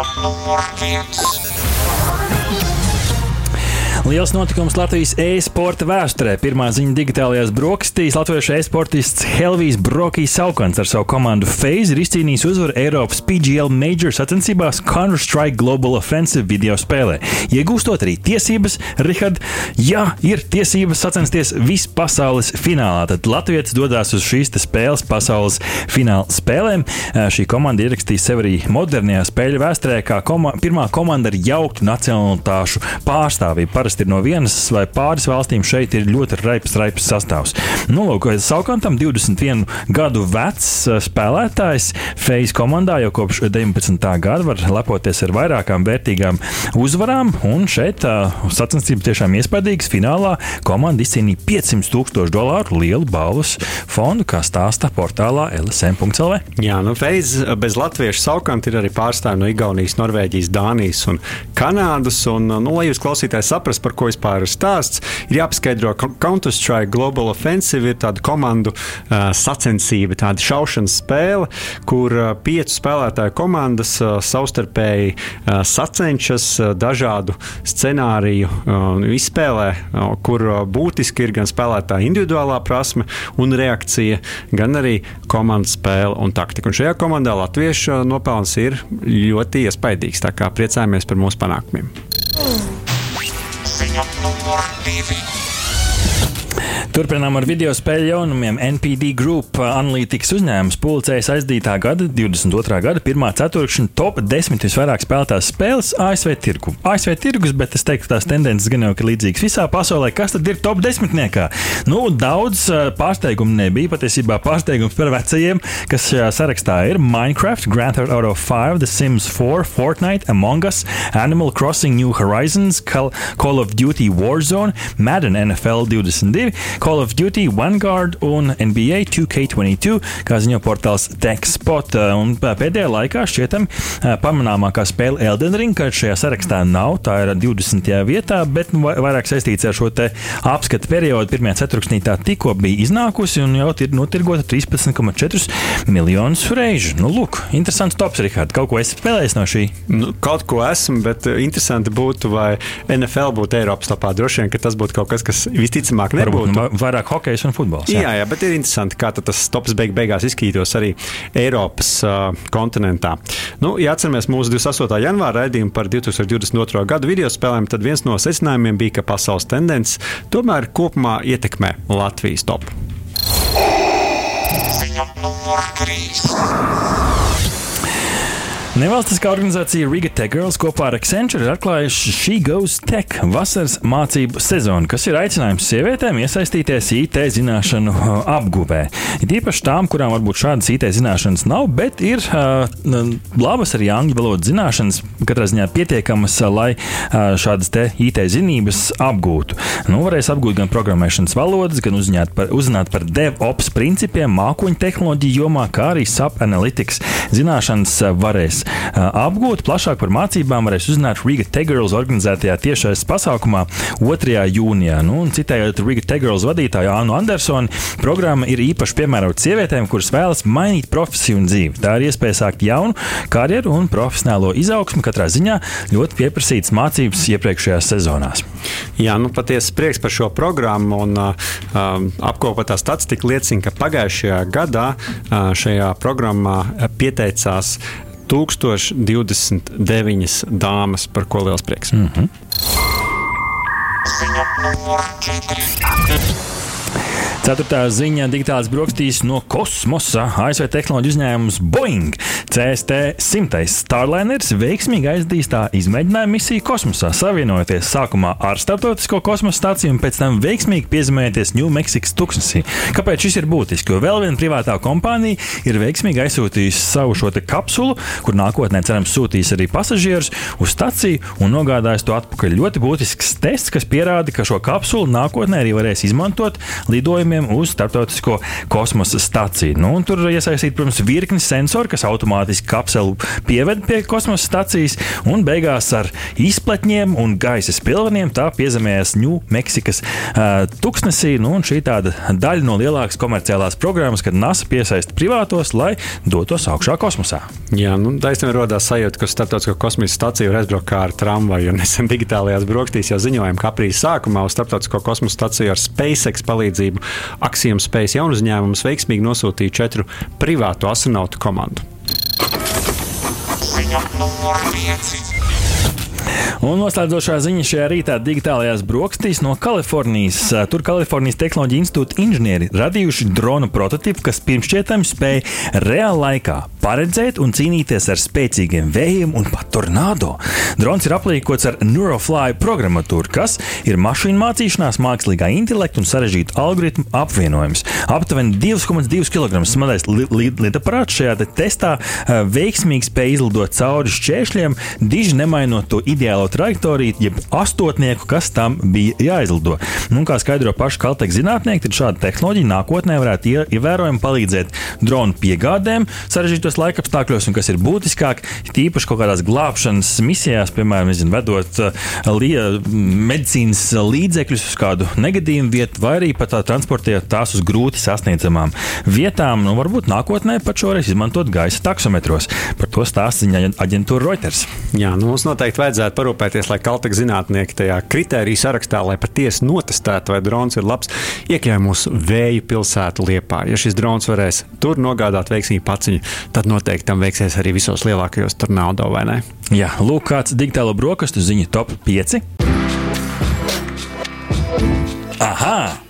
Ziņa numur viens. Liels notikums Latvijas e-sporta vēsturē. Pirmā ziņa digitālajās brokastīs. Latviešu e-sportists Helvijas Brokijas Saukants ar savu komandu FaZe ir izcīnījis uzvaru Eiropas PGL Major sacensībās Counter-Strike Global Offensive video spēlē. Iegūstot arī tiesības, Rihard, jā, ir tiesības sacensties vispasaules finālā. Tad Latvijas dodas uz šīs spēles pasaules fināla spēlēm. Šī komanda ierakstīja sevi arī modernajā spēļu vēsturē, kā koma pirmā komanda ar jauktu nacionālitāšu pārstāvību. Parasti ir no vienas vai pāris valstīm šeit ir ļoti raips, raips sastāvs. Nu, lūk, Saukantam 21 gadu vecs spēlētājs FaZe komandā jau kopš 19. gada var lepoties ar vairākām vērtīgām uzvarām, un šeit uh, sacensības tiešām iespaidīgas. Finālā komanda izcīnīja 500 tūkstošu dolāru lielu balvas fondu, kā stāsta portālā LSM.CLV. Jā, nu FaZe bez latviešu savukārt ir arī pārstāvji no Igaunijas, Norvēģijas, Dānijas un Kanādas. Un, nu, lai jūs klausītājs saprast, par ko vispār ir stāsts, ir jāpaskaidro, ka Counter-Strike Global Offensive ir tāda komandu uh, sacensība, tāda šaušanas spēle, kur uh, piecu spēlētāju komandas uh, savstarpēji uh, sacenšas uh, dažādu scenāriju uh, izspēlē, uh, kur uh, būtiski ir gan spēlētāja individuālā prasme un reakcija, gan arī komandas spēle un taktika. Un šajā komandā latviešu nopelns ir ļoti iespaidīgs. Tā kā priecājamies par mūsu panākumiem. Ziņa numur divi. Turpinām ar video spēļu jaunumiem. NPD Group analītikas uzņēmums publicējas aizdītā gada, 22. gada pirmā ceturkšņa top 10 visvairāk spēlētās spēles ASV tirgu. ASV tirgus, bet es teiktu, tās tendences gan jau ir līdzīgas visā pasaulē. Kas tad ir top 10? Nu, daudz pārsteigumu nebija. Patiesībā pārsteigums par vecajiem, kas šajā sarakstā ir Minecraft, Grand Theft Auto 5, The Sims 4, Fortnite, Among Us, Animal Crossing New Horizons, Call of Duty Warzone, Madden NFL 22. Call of Duty, Vanguard un NBA 2K22, kā ziņo portāls TechSpot. Un pēdējā laikā šķietam pamanāmākā spēle Elden Ring, kad šajā sarakstā nav. Tā ir 20. vietā, bet nu, vairāk saistīts ar šo apskatu periodu. Pirmajā ceturksnī tā tikko bija iznākusi un jau ir notirgota 13,4 miljonus reižu. Nu, lūk, interesants tops, Rihard. Kaut ko esi spēlējis no šī? Nu, kaut ko esmu, bet interesanti būtu, vai NFL būtu Eiropas topā. Droši vien, ka tas būtu kaut kas, kas visticamāk nebūtu. Varbūt, vairāk hokejs un futbols. Jā, jā, jā bet ir interesanti, kā tas tops beig beigās izskatītos arī Eiropas uh, kontinentā. Nu, ja atceramies mūsu 28. janvāra raidījumu par 2022. gadu video spēlēm, tad viens no secinājumiem bija, ka pasaules tendences tomēr kopumā ietekmē Latvijas topu. Ziņa numur trīs. Nevalstiskā organizācija Riga Tech Girls kopā ar Accenture ir atklājuši She Goes Tech vasaras mācību sezonu, kas ir aicinājums sievietēm iesaistīties IT zināšanu apguvē. Ir īpaši tām, kurām varbūt šādas IT zināšanas nav, bet ir uh, labas arī angļu valodas zināšanas, katrā ziņā pietiekamas, lai uh, šādas IT zinības apgūtu. Nu, varēs apgūt gan programmēšanas valodas, gan uzzināt par, uzzināt par DevOps principiem, mākoņu tehnoloģiju jomā, kā arī SAP analytics zināšanas varēs apgūt. Plašāk par mācībām varēs uzzināt Riga Tegirls organizētajā tiešais pasākumā 2. jūnijā. Nu, citējot Riga Tegirls vadītāju Annu Andersonu, programma ir īpaši piemērota sievietēm, kuras vēlas mainīt profesiju un dzīvi. Tā ir iespēja sākt jaunu karjeru un profesionālo izaugsmu. Katrā ziņā ļoti pieprasītas mācības iepriekšējās sezonās. Jā, nu patiesi prieks par šo programmu. Un, uh, apkopotā statistika liecina, ka pagājušajā gadā uh, šajā programmā pieteicās 1029 dāmas, par ko liels prieks. Mm -hmm. Ziņa numur četri. Ceturtā ziņa - digitālās brokastīs no kosmosa. ASV tehnoloģiju uzņēmums Boeing CST 100 Starliners veiksmīgi aizdīs tā izmēģinājumu misiju kosmosā, savienojoties sākumā ar starptautisko kosmosa stāciju un pēc tam veiksmīgi piezemējoties Ņūmeksikas tuksnesī. Kāpēc šis ir būtiski? Jo vēl viena privātā kompānija ir veiksmīgi aizsūtījusi savu šo kapsulu, kur nākotnē cerams sūtīs arī pasažierus uz staciju un nogādājis to atpakaļ. Ļoti būtisks tests, kas pierāda, ka šo kapsulu nākotnē arī varēs izmantot lidojumiem uz starptautisko kosmosa staciju. Nu, tur iesaistīt, protams, virkni sensoru, kas automātiski kapselu pieved pie kosmosa stacijas, un beigās ar izpletņiem un gaisa spilveniem tā piezemējas Ņūmeksikas uh, tuksnesī. Nu, šī tāda daļa no lielākas komerciālās programmas, kad NASA piesaista privātos, lai dotos augšā kosmosā. Jā, nu, taisnība radās sajūta, ka starptautiskā kosmosa stācija var aizbraukt kā ar tramvaju. Nesen digitālajās brokastīs jau ziņojām, ka aprīļa sākumā uz starptautisko kosmosa stāciju ar SpaceX palīdzību Axiom Space jaunu uzņēmumu veiksmīgi nosūtīja četru privātu astronautu komandu. Ziņa numur 5. Un noslēdzošā ziņa šajā rītā digitālajās brokastīs no Kalifornijas. Tur Kalifornijas Tehnoloģija institūta inženieri radījuši dronu prototipu, kas pirmšķietami spēja reālā laikā paredzēt un cīnīties ar spēcīgiem vējiem un pat tornado. Drons ir aplīkots ar Neurofly programmatūru, kas ir mašīnu mācīšanās, mākslīgā intelekta un sarežģītu algoritmu apvienojums. Aptuveni 2,2 kg li lidaparāts šajā te testā uh, veiksmīgi spēja izlidot cauri šķēršļiem, diži nemainot to ideālo trajektoriju, jeb astotnieku, kas tam bija jāizlido. Nu, kā skaidro paši Kalteka zinātnieki, tad šāda tehnoloģija nākotnē varētu ie- ievērojami palīdzēt dronu piegādēm sarežģītos laikapstākļos, un kas ir būtiskāk, tīpaši kaut kādās glābšanas misijās, piemēram, nezinu, vedot uh, li, medicīnas līdzekļus uz kādu negadījumu vietu, vai arī pat tā transportējot tās uz grūti sasniedzamām vietām. Nu, varbūt nākotnē pat šoreiz izmantot gaisa taksometros. Par to stāsta ziņa aģentūra Reuters. Jā, nu, mums noteikti vajadzētu parūpēties, lai Kalteka zinātnieki tajā kritēriju sarakstā, lai patiesi notestētu, vai drons ir labs, iekļauj mūsu vēju pilsētu liepā. Ja šis drons varēs tur nogādāt veiksmīgi paciņu, tad noteikti tam veiksies arī visos lielākajos tornado, vai ne? Jā, lūk, kāds digitālo brokastu ziņu top 5. Aha!